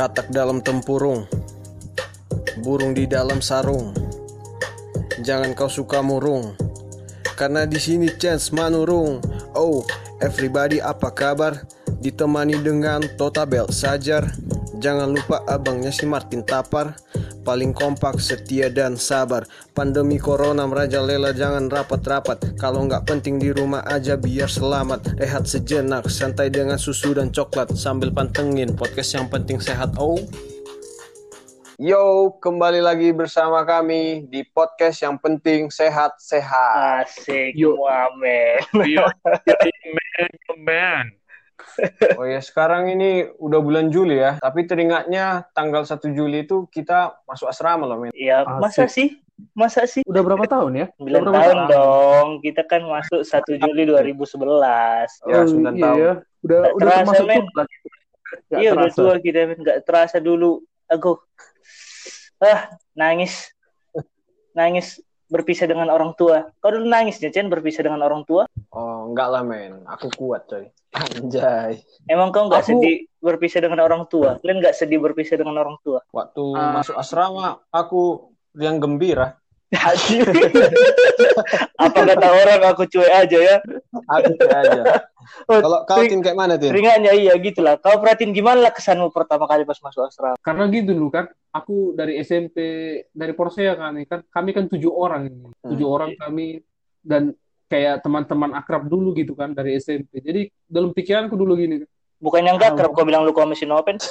Katak dalam tempurung, burung di dalam sarung. Jangan kau suka murung, karena di sini chance manurung. Oh, everybody apa kabar? Ditemani dengan Totabel Sajar. Jangan lupa abangnya si Martin Tapar Paling kompak, setia dan sabar Pandemi corona merajalela jangan rapat-rapat Kalau nggak penting di rumah aja biar selamat Rehat sejenak, santai dengan susu dan coklat Sambil pantengin podcast yang penting sehat Oh Yo, kembali lagi bersama kami di podcast yang penting sehat-sehat. Asik, Yuk. Muhammad. Yo, man, yo, man. Oh ya, sekarang ini udah bulan Juli ya. Tapi teringatnya tanggal 1 Juli itu kita masuk asrama loh, men. Ya, masa sih? Masa sih? Udah berapa tahun ya? 9 Udah berapa tahun dong. Kita kan masuk 1 Juli 2011. Ya, Oh, 9 iya, tahun. ya. Udah Nggak udah terasa, termasuk men. Nggak Iya, udah terasa. tua kita, men. Nggak terasa dulu. Aku, ah, nangis. Nangis berpisah dengan orang tua. Kau dulu nangis ya, Chen, berpisah dengan orang tua? Oh, enggak lah, men. Aku kuat, coy. Anjay. Emang kau nggak Aku- sedih berpisah dengan orang tua? Kalian nggak sedih berpisah dengan orang tua? Waktu Ah. masuk asrama, aku yang gembira. Apa kata orang aku cuek aja ya? Aku kayak aja. Oh, Kalau kau, Tin, kayak mana, Tin? Teringatnya iya gitulah. Kau perhatiin gimana lah kesanmu pertama kali pas masuk asrama? Karena gitu dulu kan, aku dari SMP dari Porsea kan, kan kami kan tujuh orang ini, tujuh Hmm. orang kami dan kayak teman-teman akrab dulu gitu kan dari SMP. Jadi dalam pikiranku dulu gini, Bukan yang gak kerap kau bilang lu kau mesin open.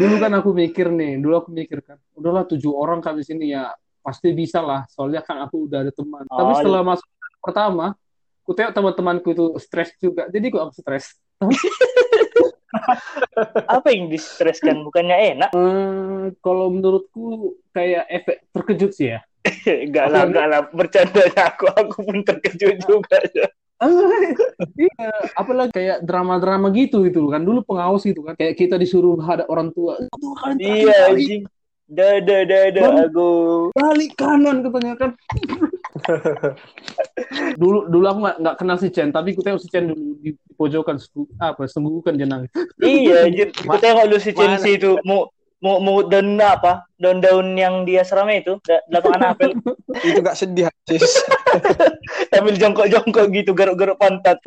dulu kan aku mikir nih, dulu aku mikir kan, udahlah tujuh orang kami sini ya pasti bisa lah, soalnya kan aku udah ada teman. Tapi Oh, setelah masuk pertama, aku tengok teman-temanku itu stres juga, jadi aku stres. Apa yang distreskan? Bukannya enak? Eh, kalau menurutku kayak efek terkejut sih ya. Enggak lah, enggak lah. Bercanda aku, aku pun terkejut juga. iya, apalagi kayak drama-drama gitu gitu kan. Dulu pengawas gitu kan, kayak kita disuruh hadap orang tua. Tuh, kalian iya, anjing. Dada, dada, aku. balik kanan katanya kan. Dulu dulu aku nggak nggak kenal si Chen, tapi aku tengok si Chen dulu di pojokan apa senggukan jenang. Iya, anjir. Aku Ma- tengok lu si mana? Chelsea itu. Mau mau mau daun apa? Daun-daun yang di asrama itu, lapangan apel. Itu gak sedih, Cis. sambil jongkok-jongkok gitu garuk-garuk pantat.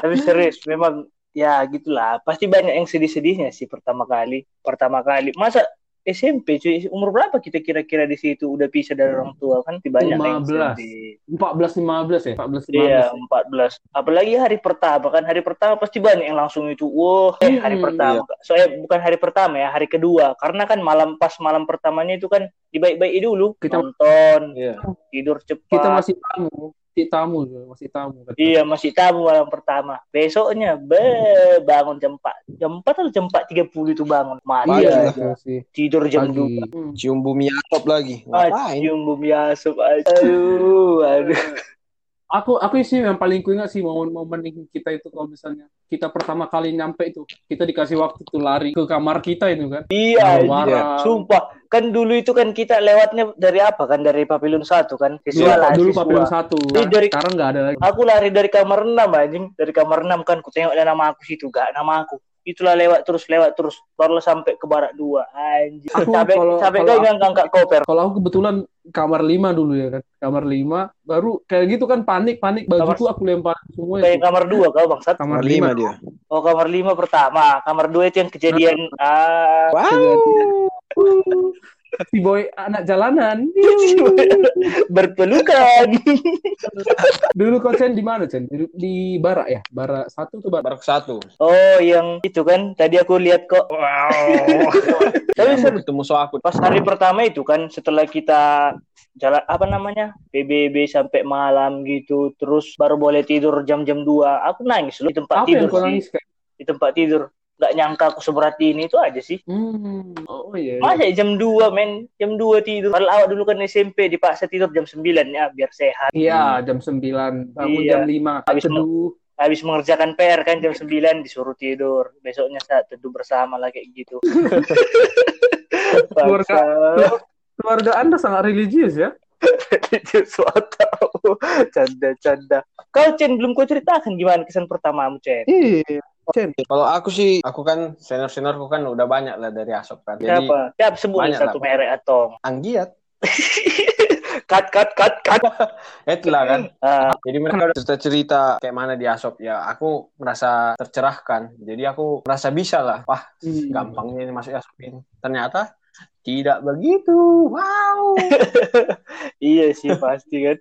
Tapi serius, memang ya gitulah. Pasti banyak yang sedih-sedihnya sih pertama kali. Pertama kali. Masa SMP cuy, umur berapa kita kira-kira di situ udah pisah dari orang tua kan? Pasti banyak yang 15. sedih. 14 15 ya, 14 15. Iya, 14. Apalagi hari pertama kan, hari pertama pasti banyak yang langsung itu. Wah, eh, hari Hmm, pertama. Soalnya bukan hari pertama ya, hari kedua. Karena kan malam pas malam pertamanya itu kan dibaik-baik dulu, Kita- nonton, Iya. tidur cepat. Kita masih tamu, masih tamu, masih tamu. Iya masih tamu malam pertama. Besoknya be bangun jam 4. Jam 4 atau jam 4.30 itu bangun. Mati Iya, sih. Tidur jam Pagi. 2. Hmm. Cium bumi atop lagi. Ah, Ngapain? cium bumi aja. Aduh, aduh. Aku aku sih yang paling kuingat sih momen-momen kita itu kalau misalnya kita pertama kali nyampe itu kita dikasih waktu tuh lari ke kamar kita itu kan. Iya, iya. Sumpah. Kan dulu itu kan kita lewatnya dari apa kan? Dari Pavilion 1 kan? Siswa Dulu, lah, dulu siswa. pavilion satu. Ini dari- Sekarang nggak ada lagi. Aku lari dari kamar 6 anjing. Dari kamar 6 kan ku tengok ada nama aku situ. Gak nama aku. Itulah lewat terus, lewat terus. Barulah sampai ke barak 2. Anjing. Aku Sampai, kalau- sampai kalau yang angkat koper. Kalau aku kebetulan kamar lima dulu ya kan. Kamar lima baru kayak gitu kan panik panik bajuku aku lempar semua Kayak itu. kamar 2 kau bangsat. Kamar Kamar lima lima dia. Oh kamar lima pertama, kamar dua itu yang kejadian ah Wow. si boy anak jalanan. berpelukan. Dulu kau Chen di mana Chen? Di, di Barak ya? Barak satu tuh Barak. Barak satu. Oh yang itu kan tadi aku lihat kok. Wow. Tapi seru. ketemu so aku. Pas hari pertama itu kan setelah kita jalan apa namanya PBB sampai malam gitu, terus baru boleh tidur jam-jam 2 Aku nangis loh di tempat Apa yang tidur kau sih. nangis kayak? Di tempat tidur. Gak nyangka aku seberat ini itu aja sih. Hmm. Oh iya. iya. Masa jam 2 men, jam 2 tidur. Padahal awak dulu kan SMP dipaksa tidur jam 9 ya biar sehat. Iya, jam 9, bangun Iya. jam 5, Habis teduh. habis mengerjakan PR kan jam 9 disuruh tidur. Besoknya saat teduh bersama lah kayak gitu. Keluarga. Keluarga Anda sangat religius ya? Suatu canda-canda. Kau Chen belum kau ceritakan gimana kesan pertamamu Chen? Iya. Cen. Kalau aku sih, aku kan senior seniorku kan udah banyak lah dari Asop kan. Jadi Siapa? Siapa sebut satu lah. merek atau Anggiat, cut cut cut cut. itulah kan. Ah, Jadi mereka udah cerita-cerita kayak mana di Asop. Ya aku merasa tercerahkan. Jadi aku merasa bisa lah. Wah, Hmm. gampangnya ini masuk Asop ini. Ternyata tidak begitu. Wow. iya sih pasti kan.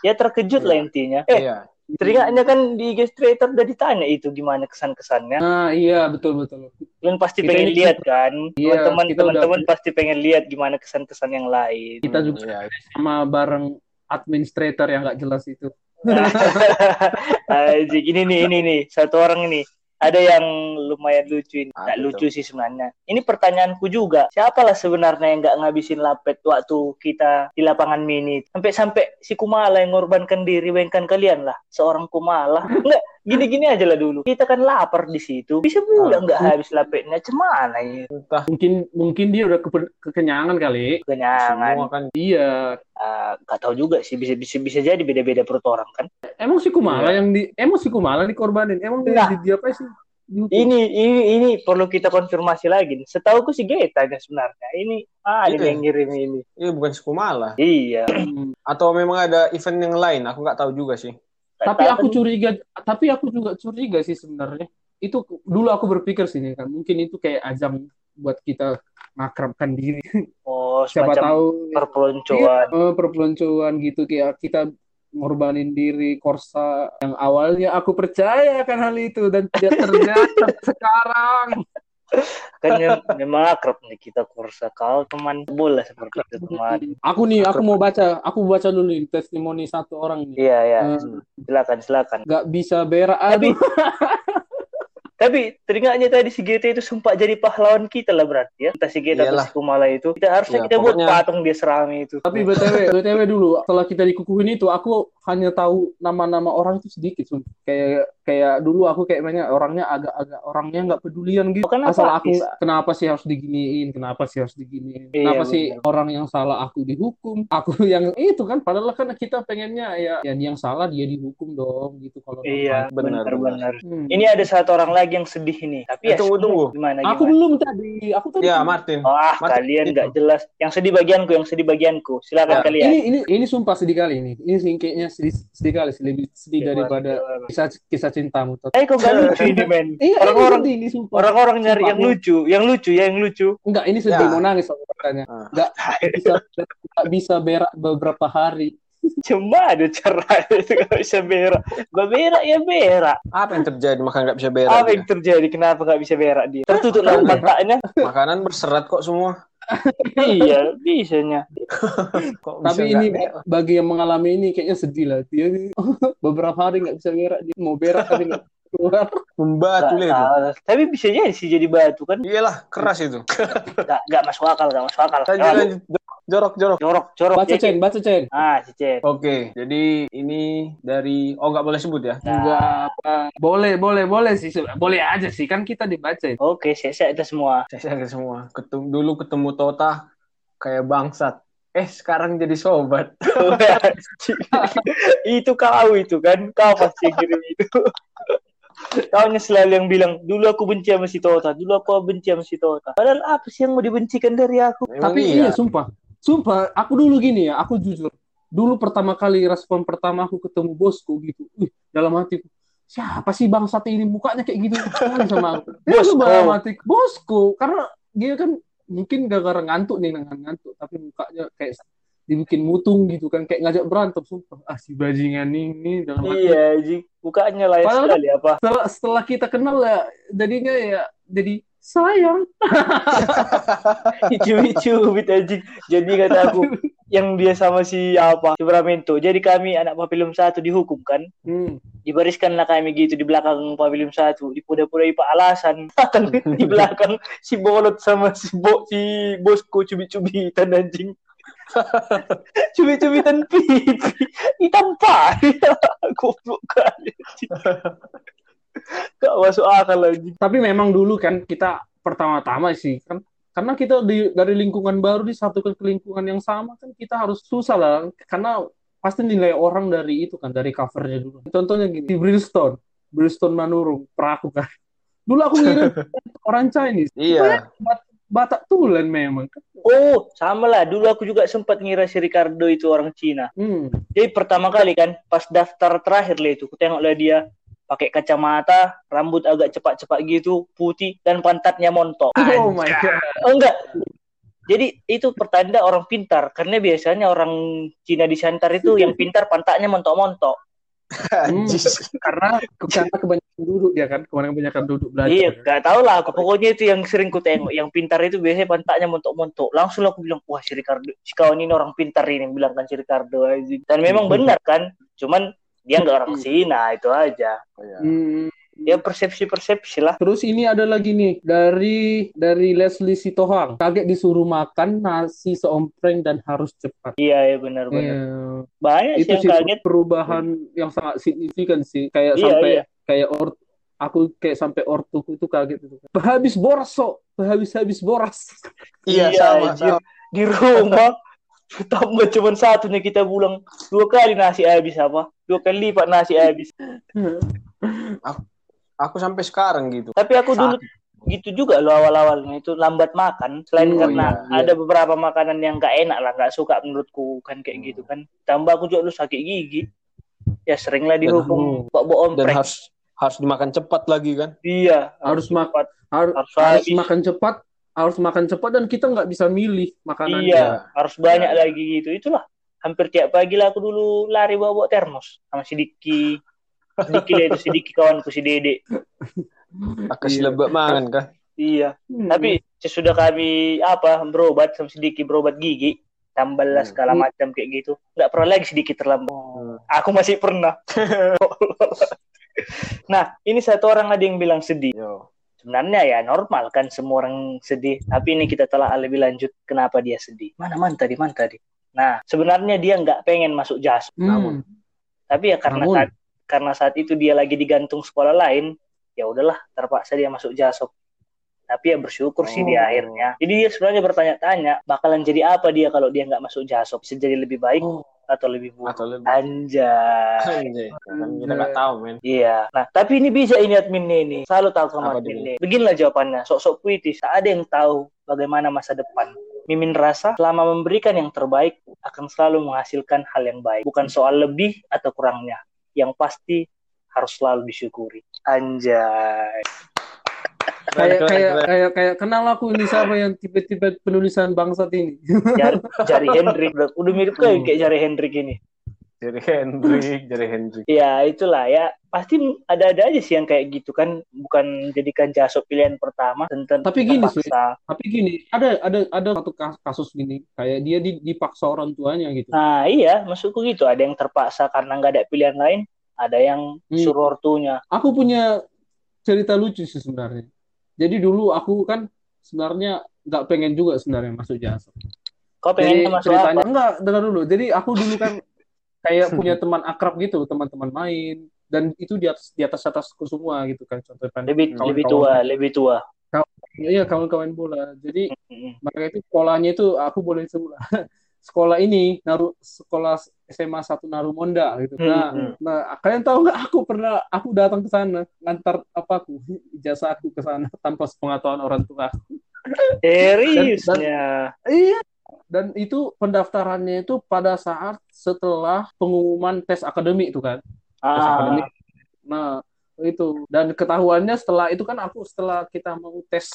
Ya terkejut lah Iya. intinya. Eh, Iya. Teringatnya kan di IG Illustrator udah ditanya itu gimana kesan-kesannya. Nah, iya betul betul. Kalian pasti Kita pengen ini- lihat kan. Iya, Teman-teman kita udah- teman-teman pasti pengen lihat gimana kesan-kesan yang lain. Kita Hmm, juga iya. sama bareng administrator yang nggak jelas itu. Anjing, ini nih, ini nih, satu orang ini. Ada yang lumayan lucu ini. Nggak tuh? lucu sih sebenarnya. Ini pertanyaanku juga. Siapalah sebenarnya yang nggak ngabisin lapet waktu kita di lapangan mini? Sampai-sampai si Kumala yang ngorbankan diri, bayangkan kalian lah. Seorang Kumala. Enggak, gini-gini aja lah dulu. Kita kan lapar di situ. Bisa pula Ah. nggak habis lapetnya. Cemana ya? Entah Mungkin mungkin dia udah kepe- kekenyangan kali. Kenyangan. semua kan Iya. Ah, nggak tahu juga sih. Bisa, bisa, bisa jadi beda-beda perut orang kan. Emang si Kumala Iya. yang di emang si Kumala dikorbanin. Emang dia Nah. di, di apa sih? Dihukum. Ini ini ini perlu kita konfirmasi lagi. Setahu si Geta nya sebenarnya. Ini ah Iya. ini yang ngirim ini. Iya bukan Sukumala. Iya. Hmm. Atau memang ada event yang lain? Aku nggak tahu juga sih. Tapi aku curiga, tapi aku juga curiga sih sebenarnya. Itu dulu aku berpikir sini kan, mungkin itu kayak ajang buat kita makrabkan diri. oh Siapa tahu perpeloncoan. eh, perpeloncoan gitu kayak kita ngorbanin diri Korsa yang awalnya aku percaya akan hal itu dan tidak ternyata sekarang. Kan yang memang akrab nih kita kursa kau teman bola seperti itu teman. Aku nih, aku mau baca, aku baca dulu nih testimoni satu orang nih. Iya ya. Eh, Silakan silakan. Gak bisa berak, aduh. tapi teringatnya tadi si Geta itu sumpah jadi pahlawan kita lah berarti ya. Entah si Geta atau si Kumala itu. Kita harusnya Ya, kita buat pokoknya- patung dia serami itu. Tapi btw, btw dulu setelah kita dikukuhin itu, aku hanya tahu nama-nama orang itu sedikit. sumpah. Kayak kayak dulu aku kayak banyak orangnya agak-agak orangnya nggak pedulian gitu. Kenapa, Asal aku Is? kenapa sih harus diginiin? Kenapa sih harus diginiin? Iya, Kenapa sih benar. orang yang salah aku dihukum? Aku yang itu kan padahal kan kita pengennya ya yang yang salah dia dihukum dong gitu kalau Iya, Benar, benar-benar. Hmm. Ini ada satu orang lagi yang sedih nih. Tapi ya Eh, tunggu, semua- tunggu. gimana Aku gimana? belum tadi, aku tadi Ya Martin. Wah, Martin, kalian itu. nggak jelas. Yang sedih bagianku, yang sedih bagianku. Silakan Ya. kalian. ini ini ini sumpah sedih kali ini. Ini sih kayaknya sedih, sedih kali, lebih sedih Gimana, daripada kisah kisah cintamu. Eh kok gak lucu ini men? Iya, Orang-orang ini sumpah. orang-orang nyari Sumpah, yang aku- lucu, yang lucu ya, yang lucu. Enggak, ini sedih Ya. mau nangis aku katanya. Ah. Enggak bisa enggak bisa berak beberapa hari. Cuma ada cara itu gak bisa berak. Gak berak ya berak. Apa yang terjadi maka nggak bisa berak? Apa dia? yang terjadi? Kenapa gak bisa berak dia? Tertutup lah matanya. Makanan berserat kok semua. iya, bisanya. Kok bisa Tapi nggak ini berak? bagi yang mengalami ini kayaknya sedih lah. Dia beberapa hari nggak bisa berak, dia mau berak tapi nggak keluar. membatu Nggak lah itu. Tapi bisa jadi sih jadi batu kan. Iyalah keras itu. Gak, gak masuk akal, gak masuk akal. Lanjut lanjut. Jorok jorok. Jorok, jorok. Baca ya, Cen, baca Cen. Ah, Cicen. Oke, jadi ini dari oh nggak boleh sebut ya. Enggak apa. Boleh, boleh, boleh sih. Boleh aja sih kan kita dibaca. Oke, saya itu semua. Saya saya semua. Ketum, dulu ketemu Tota kayak bangsat. Eh sekarang jadi sobat. itu kau itu kan kau pasti kirim itu kau selalu yang bilang dulu aku benci sama si Tota dulu aku benci sama si Tota padahal apa sih yang mau dibencikan dari aku Memang Tapi iya. iya, sumpah. Sumpah, aku dulu gini ya, aku jujur. Dulu pertama kali respon pertama aku ketemu bosku gitu. Wih, dalam hatiku, siapa sih bangsat ini mukanya kayak gitu sama aku. Bosku. dalam hatiku, bosku, karena dia kan mungkin gara-gara ngantuk nih dengan ngantuk, tapi mukanya kayak dibikin mutung gitu kan, kayak ngajak berantem, sumpah. Ah, si bajingan ini dalam hati. iya Ji bukannya layak Padahal- sekali apa Setelah, setelah kita kenal ya, jadinya ya, jadi sayang. cubit-cubit anjing jadi kata aku yang dia sama si apa si Bramento jadi kami anak pavilion satu dihukum kan Hmm. dibariskanlah kami gitu di belakang pavilion satu dipuda-pudai pak alasan di belakang si bolot sama si bo si bosku cubit-cubitan anjing cubit-cubitan pipi hitam pari goblok kali. Gak masuk akal anjing Tapi memang dulu kan kita pertama-tama sih kan karena kita di, dari lingkungan baru disatukan ke lingkungan yang sama kan kita harus susah lah karena pasti nilai orang dari itu kan dari covernya dulu. Contohnya gini, di Brimstone, Brimstone Manurung, peraku kan. Dulu aku ngirim orang Chinese. Iya. Batak Tulen memang. Oh, sama lah. Dulu aku juga sempat ngira si Ricardo itu orang Cina. Hmm. Jadi pertama kali kan, pas daftar terakhir lah itu, aku tengok lah dia pakai kacamata, rambut agak cepat-cepat gitu, putih, dan pantatnya montok. Oh my god. Oh enggak. Jadi itu pertanda orang pintar, karena biasanya orang Cina di Santar itu yang pintar pantatnya montok-montok. Hmm, karena karena kebanyakan duduk dia kan, kemarin kebanyakan duduk belajar. Iya, gak tau lah. Aku pokoknya itu yang sering ku tengok. Yang pintar itu biasanya pantatnya montok-montok. Langsung aku bilang, wah si Ricardo, si kawan ini orang pintar ini, bilang kan si Ricardo aja. Dan memang benar kan, cuman dia nggak orang Cina itu aja. Iya. Hmm. Ya persepsi-persepsi lah. Terus ini ada lagi nih dari dari Leslie Sitohang. Kaget disuruh makan nasi seompreng dan harus cepat. Iya, ya benar-benar. Iya. Banyak sih Itu yang sih kaget. perubahan yang sangat signifikan sih. Kayak Iya, sampai iya. kayak or aku kayak sampai ortuku itu kaget itu. Habis boras so, habis habis boras. Iya, Iya, sama, sama. Di rumah tambah cuma satu nih kita pulang dua kali nasi habis apa? Dua kali lipat nasi habis. Aku sampai sekarang gitu. tapi aku dulu gitu juga lo awal-awalnya itu lambat makan. Selain Oh, karena iya, iya. ada beberapa makanan yang gak enak lah gak suka menurutku kan kayak gitu kan. Tambah aku juga lu sakit gigi. Ya seringlah dihukum. pak bohong Dan harus harus dimakan cepat lagi kan? iya Harus mak- cepat. Har- Harus harus habis. makan cepat, harus makan cepat dan kita nggak bisa milih makanan. iya harus banyak Iya. lagi gitu itulah hampir tiap pagi lah aku dulu lari bawa bawa termos sama si Diki si Diki lah itu si Diki kawanku si Dede Aku Iya. lebih mangan kan? iya Hmm. tapi sesudah kami apa berobat sama sedikit berobat gigi tambah lah Hmm. segala macam kayak gitu nggak pernah lagi sedikit terlambat Hmm. aku masih pernah nah ini satu orang ada yang bilang sedih Yo. Sebenarnya ya normal kan semua orang sedih tapi ini kita telah lebih lanjut kenapa dia sedih mana man tadi man tadi nah sebenarnya dia nggak pengen masuk jas Hmm. Namun. tapi ya karena Namun. saat karena saat itu dia lagi digantung sekolah lain ya udahlah terpaksa dia masuk jasop tapi ya bersyukur sih di Oh. akhirnya jadi dia sebenarnya bertanya-tanya bakalan jadi apa dia kalau dia nggak masuk jasop bisa jadi lebih baik Oh. Atau lebih buruk Atau lebih. anjay Anjay. Kan kita nggak tahu men. Iya. Nah, tapi ini bisa ini adminnya ini. Selalu tahu sama adminnya. Beginilah jawabannya. Sok-sok puitis. Tak ada yang tahu bagaimana masa depan. Mimin rasa selama memberikan yang terbaik akan selalu menghasilkan hal yang baik. Bukan soal lebih atau kurangnya. Yang pasti harus selalu disyukuri. Anjay. Kayak kayak kayak kayak kenal aku ini siapa yang tipe-tipe penulisan bangsat ini. Jari, jari Hendrik. Udah mirip kayak kayak jari Hendrik ini. Jadi Hendrik, jadi Hendrik. Ya itulah ya. Pasti ada-ada aja sih yang kayak gitu kan. Bukan jadikan jasop pilihan pertama. Tentang Tapi gini, terpaksa. Tapi gini, ada ada ada satu kas- kasus gini, kayak dia di- dipaksa orang tuanya gitu. Nah iya, maksudku gitu. Ada yang terpaksa karena nggak ada pilihan lain, ada yang Hmm. suruh ortunya. Aku punya cerita lucu sih sebenarnya. Jadi dulu aku kan sebenarnya nggak pengen juga sebenarnya masuk jasa. Kau Jadi pengen masuk ceritanya apa? enggak dengar dulu. Jadi aku dulu kan kayak punya teman akrab gitu, teman-teman main dan itu di atas di atas atasku semua gitu kan contohnya Lebih kawan-kawan. lebih tua, lebih tua. Iya kawan-kawan bola. Jadi Mm-mm. mereka itu sekolahnya itu aku boleh sebut sekolah ini naruh sekolah SMA 1 Narumonda gitu. Nah, Hmm. nah kalian tahu nggak aku pernah aku datang ke sana ngantar apa aku ijazah aku ke sana tanpa sepengetahuan orang tua. Seriusnya. Iya. Dan itu pendaftarannya itu pada saat setelah pengumuman tes akademik itu kan. Tes Ah, akademik. Nah, itu dan ketahuannya setelah itu kan aku setelah kita mau tes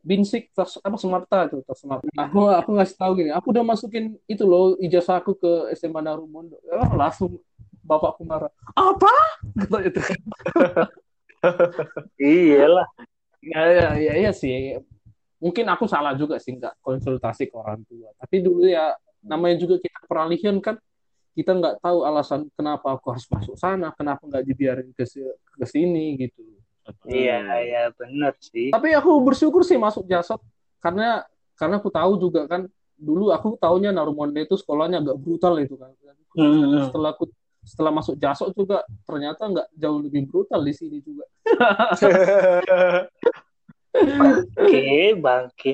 Binsik apa Sumarta itu tes Sumarta. Aku aku ngasih tahu gini, aku udah masukin itu loh ijazah aku ke SMA Narumondo. Ya, langsung bapakku marah. Apa? Kata itu. iyalah. Ya, ya, ya, iya sih. Mungkin aku salah juga sih nggak konsultasi ke orang tua. Tapi dulu ya namanya juga kita peralihan kan kita nggak tahu alasan kenapa aku harus masuk sana, kenapa nggak dibiarin ke ke sini gitu. Iya, iya benar sih. Tapi aku bersyukur sih masuk Jasot karena karena aku tahu juga kan dulu aku taunya Narumonde itu sekolahnya agak brutal itu kan. Hmm. Setelah aku setelah masuk Jasot juga ternyata nggak jauh lebih brutal di sini juga. Oke, bangke.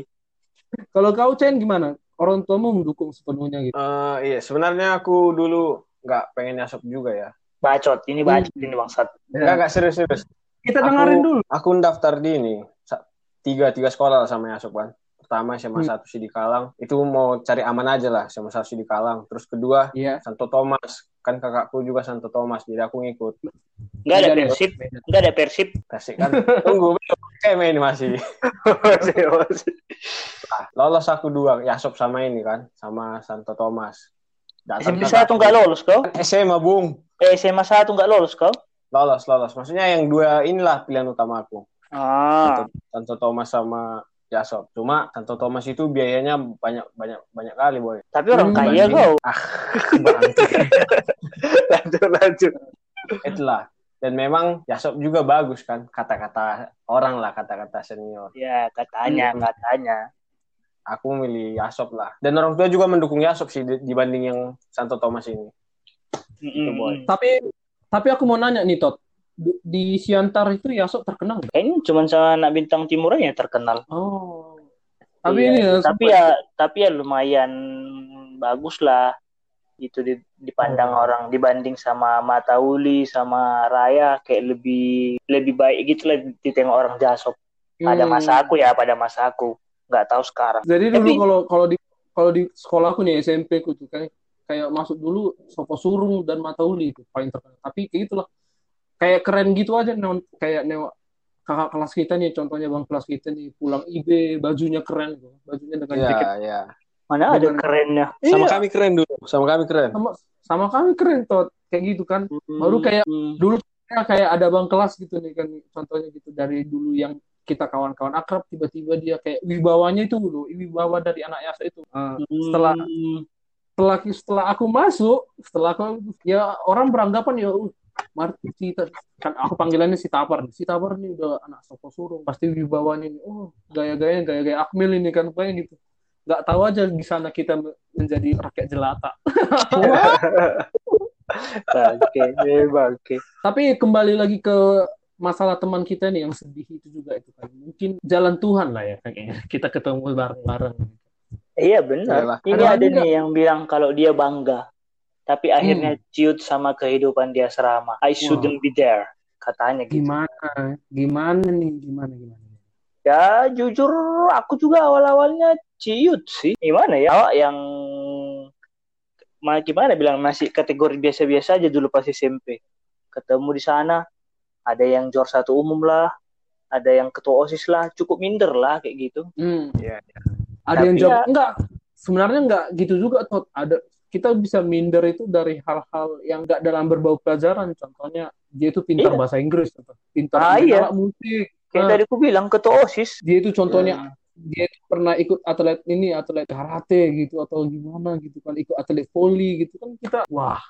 Kalau kau Chen gimana? Orang tuamu mendukung sepenuhnya gitu. Eh, iya, sebenarnya aku dulu nggak pengen nyasop juga ya. Bacot, ini bacot ini bangsat. Enggak, enggak serius-serius. Kita Aku- dengerin dulu. Aku daftar di ini tiga tiga sekolah lah sama Yasop kan. Pertama SMA Hmm. satu di Kalang. Itu mau cari aman aja lah SMA satu di Kalang. Terus kedua Iya. Santo Thomas. Kan kakakku juga Santo Thomas, jadi aku ngikut. Nggak ada persib, beda. nggak ada persib. Kasih kan. Tunggu, kayak main masih. Nah, lolos aku dua, Yasop sama ini kan, sama Santo Thomas. Datang SMP satu nggak lolos kau? SMA Bung. Eh, SMA satu nggak lolos kau? Lolos, lolos. Maksudnya yang dua inilah pilihan utama aku. Ah, Santo Thomas sama Yasop. Cuma Santo Thomas itu biayanya banyak banyak banyak kali, boy. tapi orang Hmm, kaya kau. Ah, lanjut, lanjut. Itulah. Dan memang Yasop juga bagus kan, kata-kata orang lah, kata-kata senior. Ya, katanya, Hmm. katanya. Aku milih Yasop lah. Dan orang tua juga mendukung Yasop sih di- dibanding yang Santo Thomas ini. Boy. Tapi tapi aku mau nanya nih Tot. Di, di Siantar itu Yasok terkenal? Kayaknya cuma sama anak bintang timur aja yang terkenal. Oh. Tapi Iya, ini ya, tapi ya tapi ya lumayan bagus lah itu di- dipandang Oh. orang dibanding sama Matauli sama Raya kayak lebih lebih baik gitu lah ditengok orang Jasop pada Hmm. masa aku ya pada masa aku nggak tahu sekarang Jadi dulu kalau kalau di kalau di sekolahku nih SMP ku tuh kayak kayak masuk dulu Sopo Surung dan Matauli itu paling terkenal. Tapi kayak gitulah. Kayak keren gitu aja non kayak neo kakak kelas kita nih contohnya bang kelas kita nih pulang IB bajunya keren gitu. Bajunya dengan Iya, jaket iya. mana ada Dengan- kerennya Sama Iya, kami keren dulu, sama kami keren. sama sama kami keren Tot kayak gitu kan. Baru kayak Hmm. dulu ya, kayak ada bang kelas gitu nih kan contohnya gitu dari dulu yang kita kawan-kawan akrab tiba-tiba dia kayak wibawanya itu dulu wibawa dari anak Yasa itu Ah, setelah setelah setelah aku masuk setelah aku ya orang beranggapan ya uh, Marti si kan aku panggilannya si Tapar si Tapar nih udah anak Sopo Surung pasti wibawanya nih oh gaya-gayanya gaya-gaya Akmil ini kan kayak gitu nggak tahu aja di sana kita menjadi rakyat jelata Oke, oke. Tapi kembali lagi ke masalah teman kita nih yang sedih itu juga itu kan. Mungkin jalan Tuhan lah ya kayaknya. Kita ketemu bareng-bareng. Iya benar. Ini Ada ada enggak? nih yang bilang kalau dia bangga, tapi akhirnya ciut sama kehidupan dia serama. I shouldn't be there, katanya gitu. Gimana? Gimana nih? Gimana gimana? Ya jujur aku juga awal-awalnya ciut sih. Gimana ya? Awak yang ma- gimana bilang masih kategori biasa-biasa aja dulu pas SMP. Ketemu di sana, ada yang juara satu umum lah, ada yang ketua OSIS lah, cukup minder lah kayak gitu. Hmm. Iya, Ada yang jawab ya- enggak. Sebenarnya enggak gitu juga Tot. Ada kita bisa minder itu dari hal-hal yang enggak dalam berbau pelajaran. Contohnya dia itu pintar Iya. bahasa Inggris, atau pintar Ah, iya. musik. Kayak Nah, tadi aku bilang ketua OSIS. dia itu contohnya Hmm. dia itu pernah ikut atlet ini atlet karate gitu atau gimana gitu kan ikut atlet volley gitu kan kita wah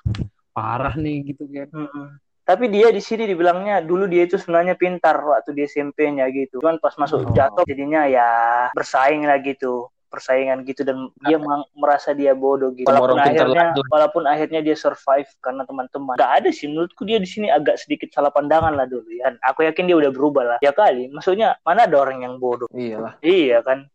parah nih gitu kan Mm-mm. Tapi dia di sini dibilangnya dulu dia itu sebenarnya pintar waktu di SMP-nya gitu. Cuman pas masuk Oh. jatuh jadinya ya bersaing lah gitu. Persaingan gitu dan dia mang- merasa dia bodoh gitu. Walaupun orang pintar akhirnya walaupun akhirnya dia survive karena teman-teman. Gak ada sih menurutku dia di sini agak sedikit salah pandangan lah dulu ya. Aku yakin dia udah berubah lah. Ya kali, maksudnya mana ada orang yang bodoh? Iyalah. Iya kan.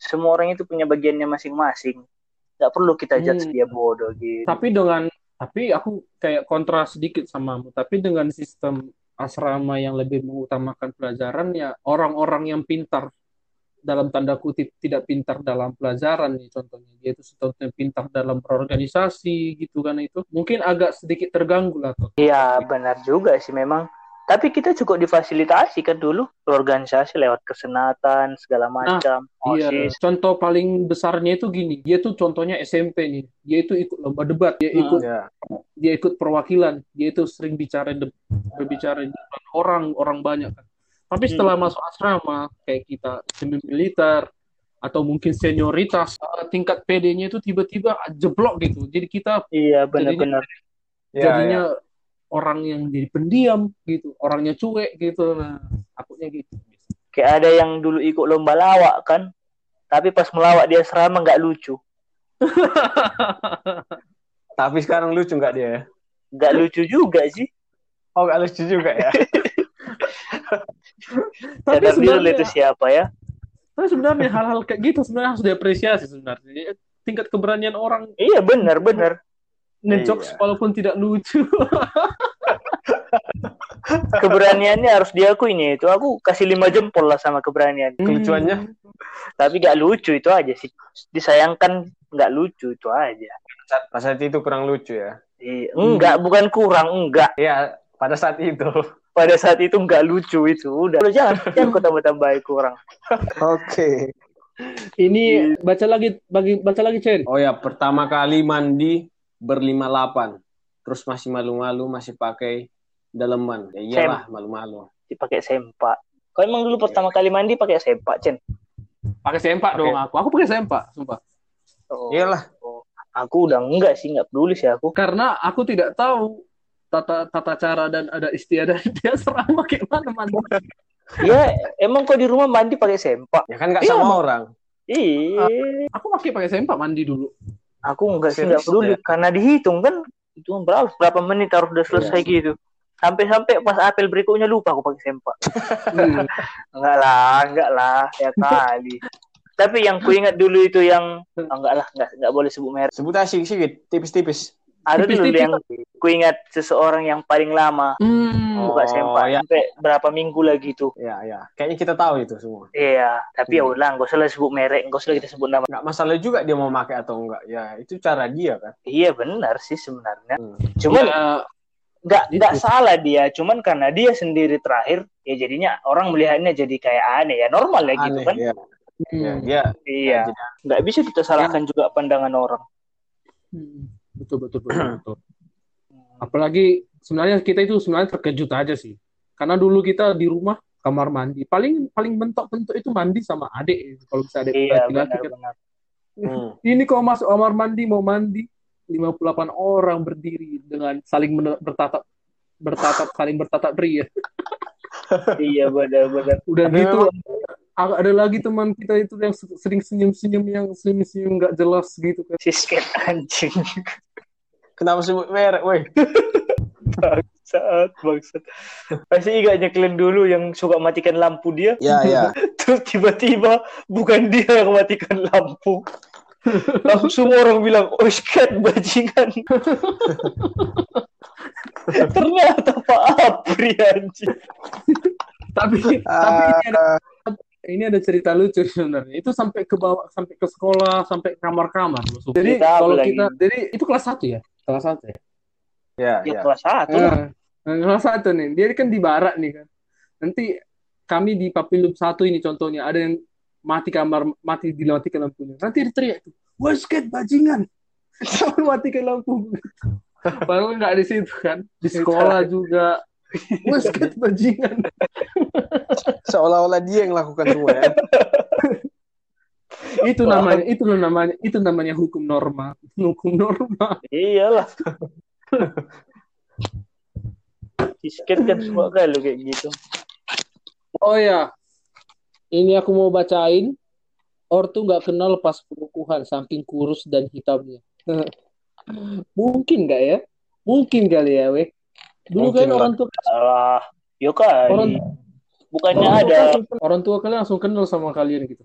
Semua orang itu punya bagiannya masing-masing. Gak perlu kita judge Hmm. dia bodoh gitu. tapi dengan tapi aku kayak kontra sedikit samamu. Tapi dengan sistem asrama yang lebih mengutamakan pelajaran ya orang-orang yang pintar dalam tanda kutip tidak pintar dalam pelajaran nih contohnya. Dia itu contohnya pintar dalam berorganisasi gitu kan itu. Mungkin agak sedikit terganggu lah tuh Iya benar juga sih. Memang. Tapi kita cukup difasilitasi kan dulu organisasi lewat kesenatan segala macam. Iya, OSIS. contoh paling besarnya itu gini, dia tuh contohnya SMP nih, dia itu ikut lomba debat, dia Hmm. ikut Ya. dia ikut perwakilan, dia itu sering bicara de- berbicara di depan orang orang banyak kan. Tapi setelah masuk asrama kayak kita semi militer atau mungkin senioritas eh, tingkat PD-nya itu tiba-tiba jeblok gitu. Jadi kita Iya benar-benar. Ya, jadinya orang yang jadi pendiam gitu, orangnya cuek gitu. Nah, takutnya gitu. Kayak ada yang dulu ikut lomba lawak kan. Tapi pas melawak dia serama nggak lucu. Tapi sekarang lucu nggak dia? ya? Nggak lucu juga sih. Oh, nggak lucu juga ya? Tapi sebenarnya itu siapa ya. Tapi sebenarnya hal-hal kayak gitu sebenarnya harus diapresiasi sebenarnya. Ya, Tingkat keberanian orang Iya benar-benar. Ngejokes Iya. walaupun tidak lucu. keberaniannya harus diakuinya itu. Aku kasih lima jempol lah sama keberanian. Kelucuannya? Tapi gak lucu itu aja sih. Disayangkan nggak lucu itu aja. Pas saat itu kurang lucu ya. Iya, enggak, bukan kurang, enggak. Ya, pada saat itu. Pada saat itu enggak lucu itu. Udah, Udah, jangan, jangan kau tambah-tambahin kurang. Oke. Ini baca lagi bagi baca lagi Chen. Oh ya, pertama kali mandi berlima lapan. Terus masih malu-malu, masih pakai daleman. Ya iyalah, malu-malu. Dipakai sempak. Kau emang dulu pertama kali mandi pakai sempak, Cen? Pakai sempak Pakai. dong aku. Aku pakai sempak, sumpah. Oh, Iyalah. oh. Aku udah enggak sih, enggak peduli sih aku. Karena aku tidak tahu tata tata cara dan ada istiadat dia serama kayak mana mandi. Ya, emang kau di rumah mandi pakai sempak? Ya kan nggak Iya, sama Bang. orang. Iya. Aku pakai pakai sempak mandi dulu. Aku enggak sih, enggak peduli. ya? Karena dihitung kan, itu berapa, berapa menit harus udah selesai gitu. Sampai-sampai pas apel berikutnya lupa aku pakai sempak. Hmm. Enggak lah, enggak lah, ya kali. Tapi yang ku ingat dulu itu yang oh, enggak lah, enggak enggak boleh sebut merek. Sebut aja sedikit, tipis-tipis. Ada dulu Tipis-tipis. yang ku ingat seseorang yang paling lama Hmm. Buka Oh, sempak ya. sampai berapa minggu lagi tuh. Ya, ya. Kayaknya kita tahu itu semua. Iya, tapi ya Hmm. udah, enggak usah lah sebut merek, enggak usah kita sebut nama. Nggak masalah juga dia mau pakai atau enggak. Ya, itu cara dia kan. Iya benar sih sebenarnya. Hmm. Cuman Ya, nggak Gitu. nggak salah dia, cuman karena dia sendiri terakhir, ya jadinya orang melihatnya jadi kayak aneh ya normal ya gitu Aneh, kan. ya. hmm. Ya, dia Iya, jadi- nggak bisa kita salahkan juga pandangan orang. Hmm. Betul betul betul. betul. Apalagi sebenarnya kita itu sebenarnya terkejut aja sih. Karena dulu kita di rumah kamar mandi paling paling bentok-bentok itu mandi sama adik kalau bisa adik Iya laki-laki kan. benar-benar. Hmm. Ini kalau masuk kamar mandi mau mandi 58 orang berdiri dengan saling bertatap bertatap saling bertatap ria. Iya benar-benar. Udah Tapi gitu ada lagi teman kita itu yang se- sering senyum-senyum yang senyum-senyum nggak jelas gitu kan. Si sket anjing. Kenapa sebut merek, woi? Bangsat, bangsat. Pasti ingat nyeklin dulu yang suka matikan lampu dia. Ya, ya. Terus tiba-tiba bukan dia yang matikan lampu. Langsung orang bilang, oh sket bajingan. Ternyata Pak Apri anjing. Tapi tapi ini ada ini ada cerita lucu sebenarnya. Itu sampai ke bawah sampai ke sekolah, sampai kamar-kamar. Jadi kalau lagi? kita jadi itu kelas 1 ya? Kelas 1 ya? Ya, Ya ya. kelas satu lah. Nah, kelas 1 nih. Dia kan di barat nih kan. Nanti kami di Papilum 1 ini contohnya ada yang mati kamar mati dimatikan lampunya. Nanti dia teriak tuh, "Wah, sket bajingan." Sampai matikan lampu. Padahal nggak di situ kan. Di sekolah juga. Wah, sket bajingan. Seolah-olah dia yang lakukan semua ya. itu namanya itu namanya itu namanya hukum norma hukum norma Iyalah. Si sket kan suka kali kayak gitu. oh ya ini aku mau bacain ortu nggak kenal pas pengukuhan saking kurus dan hitamnya mungkin nggak ya mungkin kali ya weh dulu Mungkin kan orang tua Alah, yo kali. Orang- Bukannya orang tua ada kan- orang tua kalian langsung kenal sama kalian gitu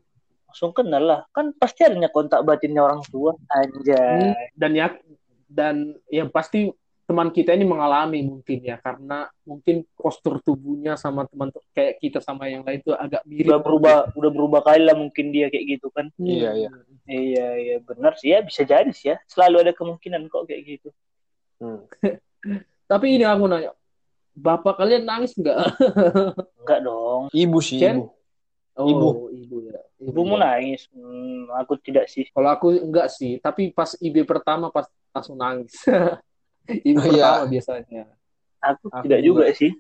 langsung kenal lah. Kan pasti adanya kontak batinnya orang tua. Anjay. dan ya dan yang pasti teman kita ini mengalami mungkin ya karena mungkin postur tubuhnya sama teman kayak kita sama yang lain itu agak mirip Udah berubah, udah berubah kali lah mungkin dia kayak gitu kan. Hmm. Iya, iya. Iya, iya benar sih ya bisa jadi sih ya. Selalu ada kemungkinan kok kayak gitu. Hmm. Tapi ini aku nanya, bapak kalian nangis nggak? Enggak dong. Ibu sih, Chen? ibu. Oh, Ibu. ibu ya. Ibumu ya. nangis. Hmm, aku tidak sih. Kalau aku enggak sih, tapi pas IB pertama pas langsung nangis. Ini oh, iya. pertama iya. biasanya. Aku, aku tidak juga, sih.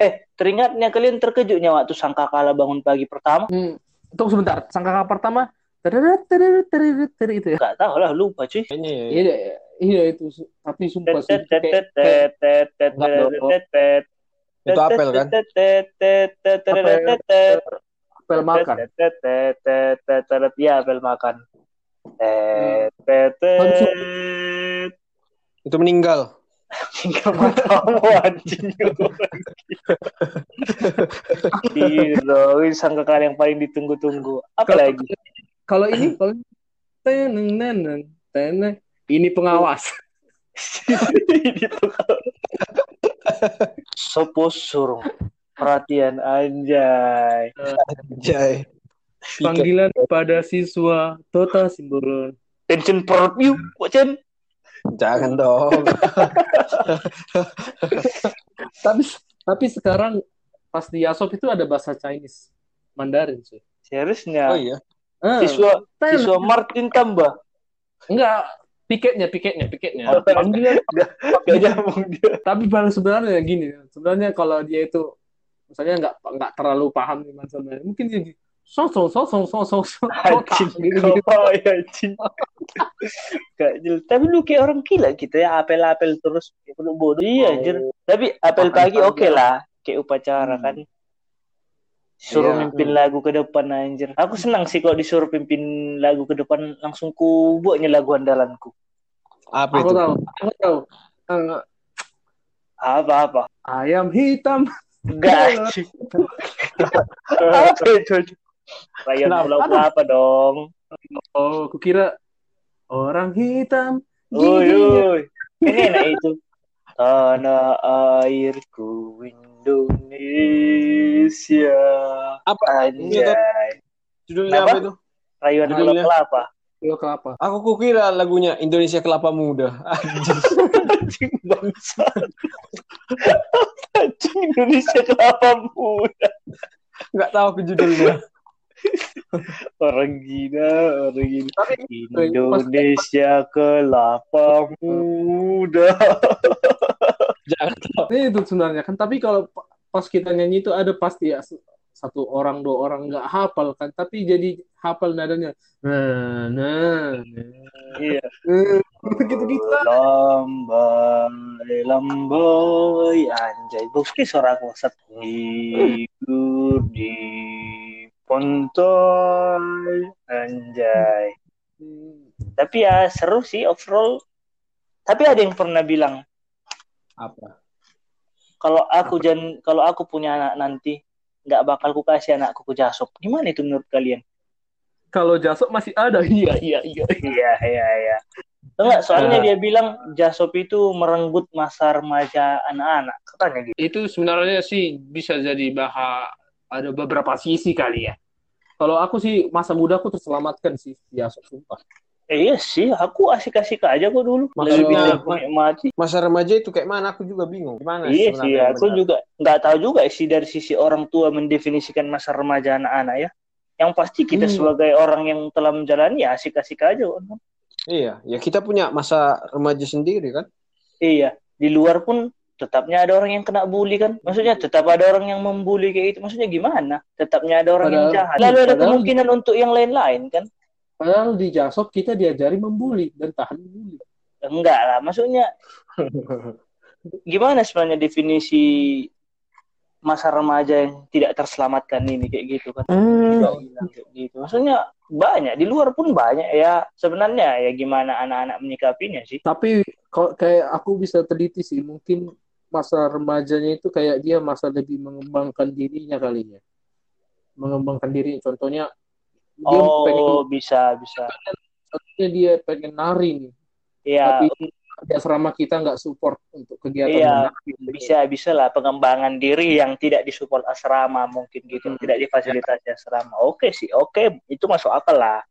Eh, teringatnya kalian terkejutnya waktu sangka kalah bangun pagi pertama. Hmm. Tunggu sebentar, sangka pertama tereret tereret tereret teri itu ya. Gak tahu lah, lupa cuy. Ini ya. iya, iya, iya itu tapi sumpah sih. Itu apel kan? Apel makan. Iya, apel makan. Itu meninggal. Tinggal matamu anjing. Gila, ini sangka kali yang paling ditunggu-tunggu. Apa Kalau- lagi? Kalau ini kalau teneng neneng teneng ini pengawas. itu sopo surung perhatian anjay Jai. Panggilan pada siswa Tota Simboron. tension perut yuk Wacan Jangan dong. Tapi tapi sekarang pas di Yasop itu ada bahasa Chinese, Mandarin sih. seriusnya Oh iya. Ah, siswa Ten. siswa Martin tambah enggak piketnya, piketnya, piketnya. Oh, Panggilan gak nyambung dia tapi pada sebenarnya gini sebenarnya kalau dia itu misalnya nggak nggak terlalu paham nih sebenarnya mungkin dia gini, song song song song song song song anjing gitu oh ya anjing gak jelas tapi lu kayak orang gila gitu ya apel-apel terus kayak bodoh bodoh. Iya anjir. Tapi apel Makan pagi oke lah. kayak upacara Hmm. kan suruh Iya. mimpin lagu ke depan anjir. Aku senang sih kalau disuruh pimpin lagu ke depan langsung ku buatnya lagu andalanku. Apa aku itu? tahu aku tahu. Eh, apa apa? ayam hitam. Anjing. Apa itu rayon Kenapa? pulau apa dong oh aku kira orang hitam Uy, giginya. uy. Ini enak itu. Tanah airku Indonesia. Apa? Anjay. Judulnya Apa? apa itu? Rayuan pulau Judulnya? kelapa. Kilo kelapa Aku kukira lagunya Indonesia Kelapa Muda. Anjir. Anjing bangsa. Anjing Indonesia kelapa muda. Nggak tahu aku judulnya. Orang gila, orang gila. tapi Indonesia kelapa muda. Jangan ini itu sebenarnya kan tapi kalau pa- pas kita nyanyi itu ada pasti ya satu orang dua orang nggak hafal kan tapi jadi hafal nadanya nah nah, nah. Iya. gitu gitu lah Lambai, lambai, anjay. Bukti suara aku set. Tidur di pantai, anjay. Tapi ya seru sih overall. Tapi ada yang pernah bilang Apa? kalau aku jan kalau aku punya anak nanti nggak bakal ku kasih anakku ke jasop. Gimana itu menurut kalian? kalau jasop masih ada iya iya iya Iya iya iya. Enggak, soalnya Nah. dia bilang jasop itu merenggut masa remaja anak-anak. Katanya gitu. itu sebenarnya sih bisa jadi bahas ada beberapa sisi kali ya kalau aku sih masa muda aku terselamatkan sih di jasop sumpah Eh, iya sih, aku asik-asik aja kok dulu. Maksudnya- Lebih menikmati. Masa remaja itu kayak mana? Aku juga bingung. Gimana Iya sih, aku benar? juga nggak tahu juga sih dari sisi orang tua mendefinisikan masa remaja anak-anak ya. Yang pasti kita Hmm. sebagai orang yang telah menjalani ya asik-asik aja. kok. Iya, ya kita punya masa remaja sendiri kan? Iya, di luar pun tetapnya ada orang yang kena bully kan. Maksudnya tetap ada orang yang membuli kayak gitu. Maksudnya gimana? Tetapnya ada orang yang Padahal- jahat. Lalu ada padahal- kemungkinan untuk yang lain-lain kan? padahal di jasop kita diajari membuli dan tahan membuli Enggak lah, maksudnya gimana sebenarnya definisi masa remaja yang tidak terselamatkan ini kayak gitu kan? Bilang kayak gitu. Maksudnya banyak di luar pun banyak ya. Sebenarnya ya gimana anak-anak menyikapinya sih? tapi kalau kayak aku bisa teliti sih mungkin masa remajanya itu kayak dia masa lebih mengembangkan dirinya kali ya mengembangkan diri contohnya dia pengen Oh bisa bisa. contohnya dia pengen nari nih Ya tapi di asrama kita nggak support untuk kegiatan Iya, menari. bisa bisa lah pengembangan diri yang tidak disupport asrama mungkin gitu, Hmm. tidak difasilitasi asrama. Oke sih, oke itu masuk akal lah.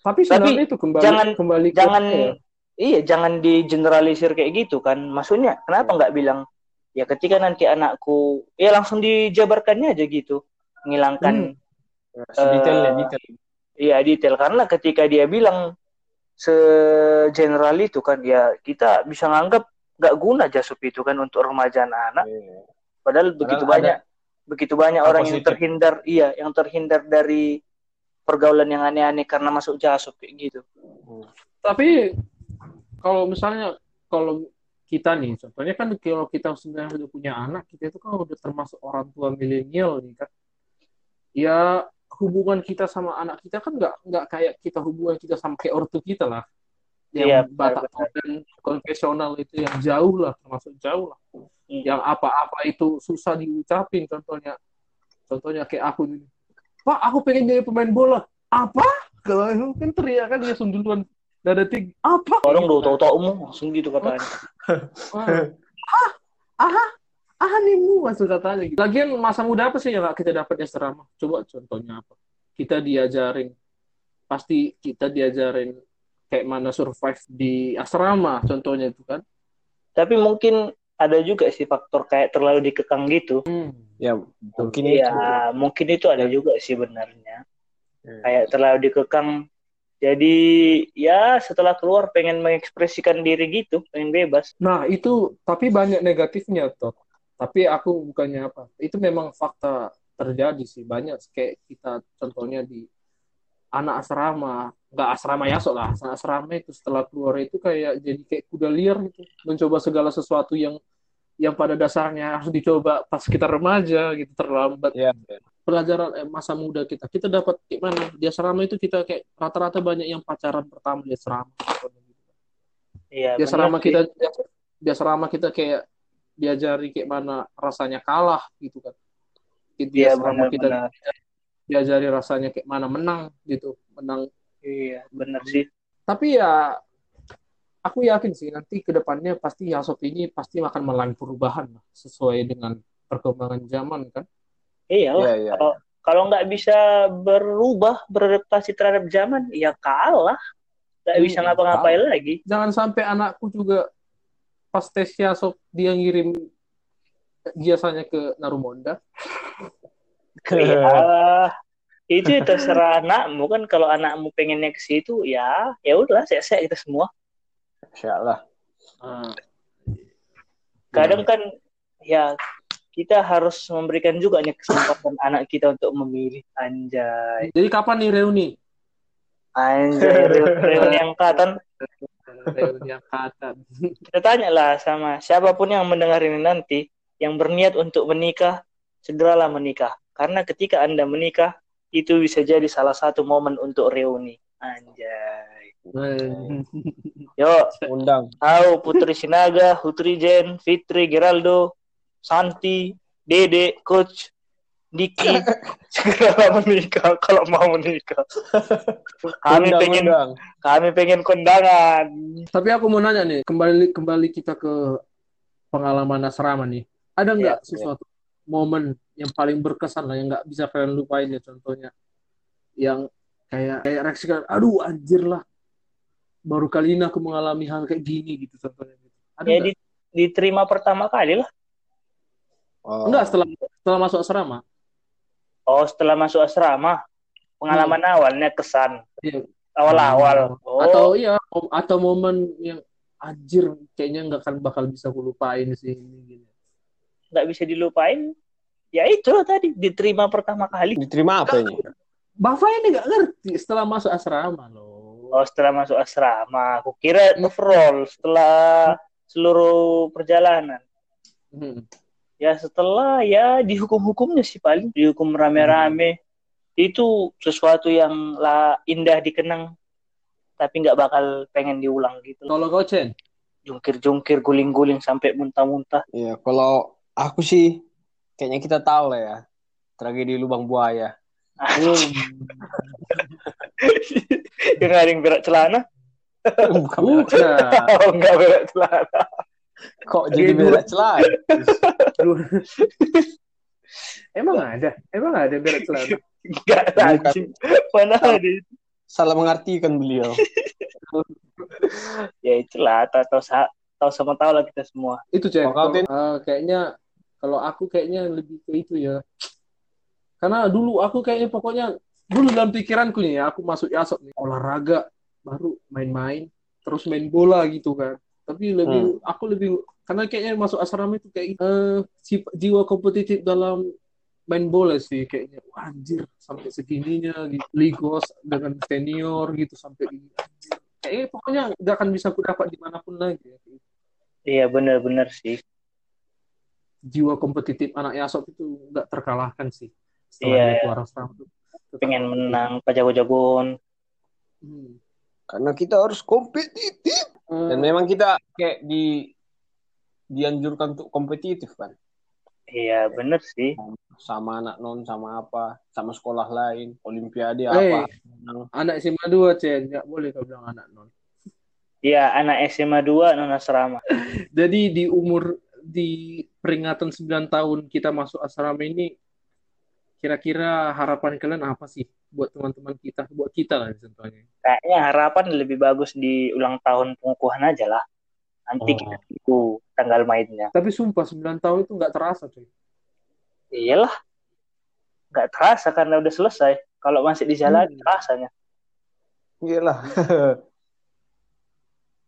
tapi sebenarnya itu kembali jangan- kembali ke jangan ya? Iya jangan digeneralisir kayak gitu kan. Maksudnya kenapa nggak bilang ya ketika nanti anakku ya langsung dijabarkannya aja gitu menghilangkan Sedetailnya, Eh, detail. iya detail. Karena ketika dia bilang segeneral itu kan ya kita bisa nganggap nggak guna jasup itu kan untuk remaja anak Iya. padahal begitu ada banyak begitu banyak orang yang positif. terhindar iya yang terhindar dari pergaulan yang aneh-aneh karena masuk jasup kayak gitu. Tapi kalau misalnya kalau kita nih contohnya kan kalau kita sebenarnya udah punya anak kita itu kan udah termasuk orang tua milenial nih kan ya hubungan kita sama anak kita kan nggak nggak kayak kita hubungan kita sama kayak ortu kita lah. Yang Iya, batak dan konvensional itu yang jauh lah termasuk jauh lah. Hmm. yang apa-apa itu susah diucapin contohnya. Contohnya kayak aku ini Pak aku pengen jadi pemain bola. Apa? Kalau kan teriak kan dia duluan Udah detik apa? Orang udah tahu-tahu langsung gitu katanya. ah, ah, ah animu masuk katanya. Gitu. Lagian masa muda apa sih yang gak kita dapat di asrama? Coba contohnya apa? Kita diajarin, pasti kita diajarin kayak mana survive di asrama contohnya itu kan. Tapi mungkin ada juga sih faktor kayak terlalu dikekang gitu. Hmm. Ya, mungkin Iya, itu. mungkin itu ada juga sih benarnya. Hmm. Kayak terlalu dikekang. Jadi ya setelah keluar pengen mengekspresikan diri gitu, pengen bebas. Nah itu tapi banyak negatifnya toh. Tapi aku bukannya apa. Itu memang fakta terjadi sih banyak kayak kita contohnya di anak asrama nggak asrama ya lah anak asrama itu setelah keluar itu kayak jadi kayak kuda liar gitu mencoba segala sesuatu yang yang pada dasarnya harus dicoba pas kita remaja gitu terlambat Ya. Pelajaran eh, masa muda kita kita dapat gimana di asrama itu kita kayak rata-rata banyak yang pacaran pertama di asrama Iya, di asrama sih. kita di asrama kita kayak diajari kayak mana rasanya kalah gitu kan di Iya, asrama kita benar-benar. diajari rasanya kayak mana menang gitu menang Iya, benar sih. tapi ya aku yakin sih nanti ke depannya pasti Yasop ini pasti akan mengalami perubahan sesuai dengan perkembangan zaman kan Iya lah. Iya, iya. Kalau kalau nggak bisa berubah, beradaptasi terhadap zaman, ya kalah. Nggak bisa Hmm, ngapa-ngapain lagi. jangan sampai anakku juga pas tes Yasop dia ngirim jasanya ke Narumonda Ya, itu terserah anakmu kan. Kalau anakmu pengennya ke situ, ya ya udah, saya kita semua. Insya Allah. Ah, Kadang kan, ya kita harus memberikan juga nih kesempatan anak kita untuk memilih. Anjay, jadi kapan nih reuni anjay, re- reuni angkatan. reuni angkatan Kita tanyalah sama siapa pun yang mendengar ini nanti, yang berniat untuk menikah, segeralah menikah. Karena ketika Anda menikah, itu bisa jadi salah satu momen untuk reuni. Anjay. Yuk, Undang. Tahu Putri Sinaga, Putri Jen, Fitri, Geraldo, Santi, Dede, Coach, Diki, segera menikah kalau mau menikah. Kami Undang, pengen undang. kami pengen kondangan. Tapi aku mau nanya nih, kembali kembali kita ke pengalaman asrama nih. Ada nggak Iya, sesuatu momen yang paling berkesan lah yang nggak bisa kalian lupain ya contohnya, yang kayak kayak reaksi kalian, aduh anjir lah, baru kali ini aku mengalami hal kayak gini gitu contohnya. Gitu. Ada Ya di- diterima pertama kali lah. Oh. Enggak setelah setelah masuk asrama. Oh, setelah masuk asrama. Pengalaman awalnya kesan. Iya. Awal-awal. Oh, Atau iya atau momen yang anjir kayaknya nggak akan bakal bisa aku lupain sih ini gini. nggak bisa dilupain. Ya itulah tadi diterima pertama kali. Diterima apa ini? Bapak ini nggak ngerti setelah masuk asrama loh. Oh, setelah masuk asrama. Aku kira overall setelah seluruh perjalanan. Hmm. Ya setelah ya dihukum-hukumnya sih paling dihukum rame-rame. Itu sesuatu yang lah indah dikenang tapi nggak bakal pengen diulang gitu. Kalau kau Chen, Jungkir-jungkir, guling-guling sampai muntah-muntah. Iya, kalau aku sih kayaknya kita tahu lah ya. Tragedi lubang buaya. Yang ada yang berak celana. Bukan bukan. Oh, nggak berak celana. Kok jadi Oke, berak celana? Emang ada? Emang ada berak celana? Nggak anjing. Mana ada itu? Salah mengartikan beliau. Ya itulah, tahu tahu sa- tahu sama tahu lah kita semua. Itu Tin? Eh, kayaknya kalau aku kayaknya lebih ke itu ya. Karena dulu aku kayaknya pokoknya dulu dalam pikiranku nih ya, aku masuk Yasop nih olahraga baru main-main terus main bola gitu kan. Tapi lebih aku lebih karena kayaknya masuk asrama itu kayak si- jiwa kompetitif dalam main bola sih kayaknya Wah, anjir sampai segininya gitu. Ligos dengan senior gitu sampai ini anjir. Kayaknya pokoknya nggak akan bisa aku dapat di mana pun lagi ya. Iya benar-benar sih. jiwa kompetitif anak Yasop itu nggak terkalahkan sih setelah Iya, iya. keluar asrama itu. Pengen menang, pajago-jagoan. Hmm. Karena kita harus kompetitif. Dan memang kita kayak di dianjurkan untuk kompetitif kan. Iya benar sih. Sama anak non, sama apa, sama sekolah lain, olimpiade Eh. apa. Anak SMA 2 Chen nggak boleh kau bilang anak non Iya, anak SMA 2 non asrama. Jadi di umur di peringatan 9 tahun kita masuk asrama ini kira-kira harapan kalian apa sih buat teman-teman kita, buat kita lah contohnya. Kayaknya harapan lebih bagus di ulang tahun pengukuhan aja lah. Nanti Oh. kita tunggu tanggal mainnya. Tapi sumpah 9 tahun itu nggak terasa cuy. Iyalah. Nggak terasa karena udah selesai. Kalau masih di jalan Hmm. rasanya. Iyalah.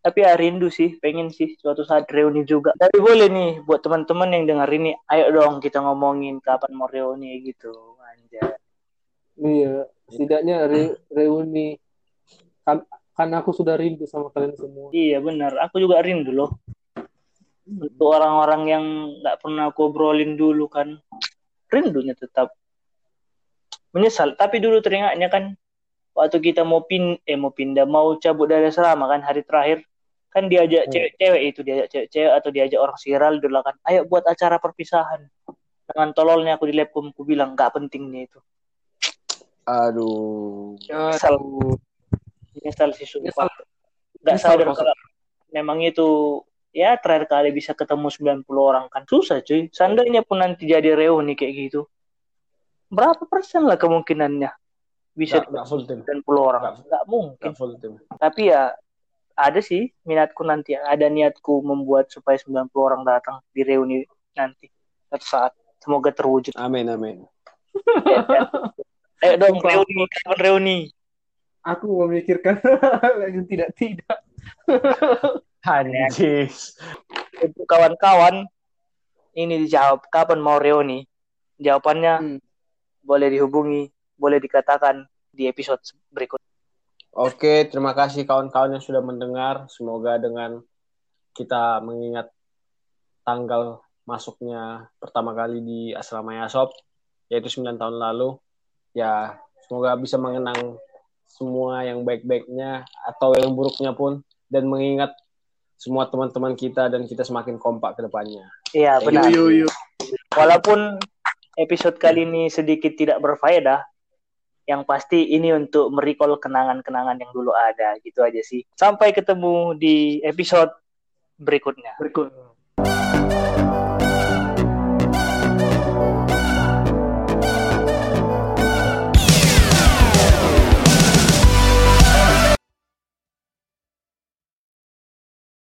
Tapi ya rindu sih, pengen sih suatu saat reuni juga. Tapi boleh nih buat teman-teman yang dengar ini, ayo dong kita ngomongin kapan mau reuni gitu. Anjay. Iya, setidaknya re- reuni kan, kan aku sudah rindu sama kalian semua. Iya benar, aku juga rindu loh. Untuk orang-orang yang nggak pernah aku obrolin dulu kan, rindunya tetap menyesal. Tapi dulu teringatnya kan waktu kita mau pin, eh mau pindah, mau cabut dari asrama kan hari terakhir kan diajak Hmm. cewek-cewek itu diajak cewek-cewek atau diajak orang viral dulu kan, ayo buat acara perpisahan. Dengan tololnya aku di labkom aku bilang nggak penting nih itu. Aduh. Nyesal, nyesal sih Nyesal. sumpah. Nggak Nyesal sadar kalau memang itu ya terakhir kali bisa ketemu 90 orang kan susah cuy seandainya pun nanti jadi reuni kayak gitu berapa persen lah kemungkinannya bisa Nggak, nggak full tim. 90 orang Nggak. nggak mungkin Nggak full tim. tapi ya ada sih minatku nanti ada niatku membuat supaya 90 orang datang di reuni nanti suatu saat semoga terwujud Amin amin. ayo dong reuni kapan reuni Aku memikirkan yang tidak-tidak. Anjis. untuk kawan-kawan ini dijawab kapan mau reuni jawabannya Hmm. boleh dihubungi boleh dikatakan di episode berikut Oke, terima kasih kawan-kawan yang sudah mendengar. Semoga dengan kita mengingat tanggal masuknya pertama kali di asrama Yasop, yaitu 9 tahun lalu, ya semoga bisa mengenang semua yang baik-baiknya atau yang buruknya pun, dan mengingat semua teman-teman kita dan kita semakin kompak ke depannya. iya benar Yo, yo, yo. walaupun episode kali ini sedikit tidak berfaedah yang pasti ini untuk merecall kenangan-kenangan yang dulu ada. Gitu aja sih. Sampai ketemu di episode berikutnya. Berikut.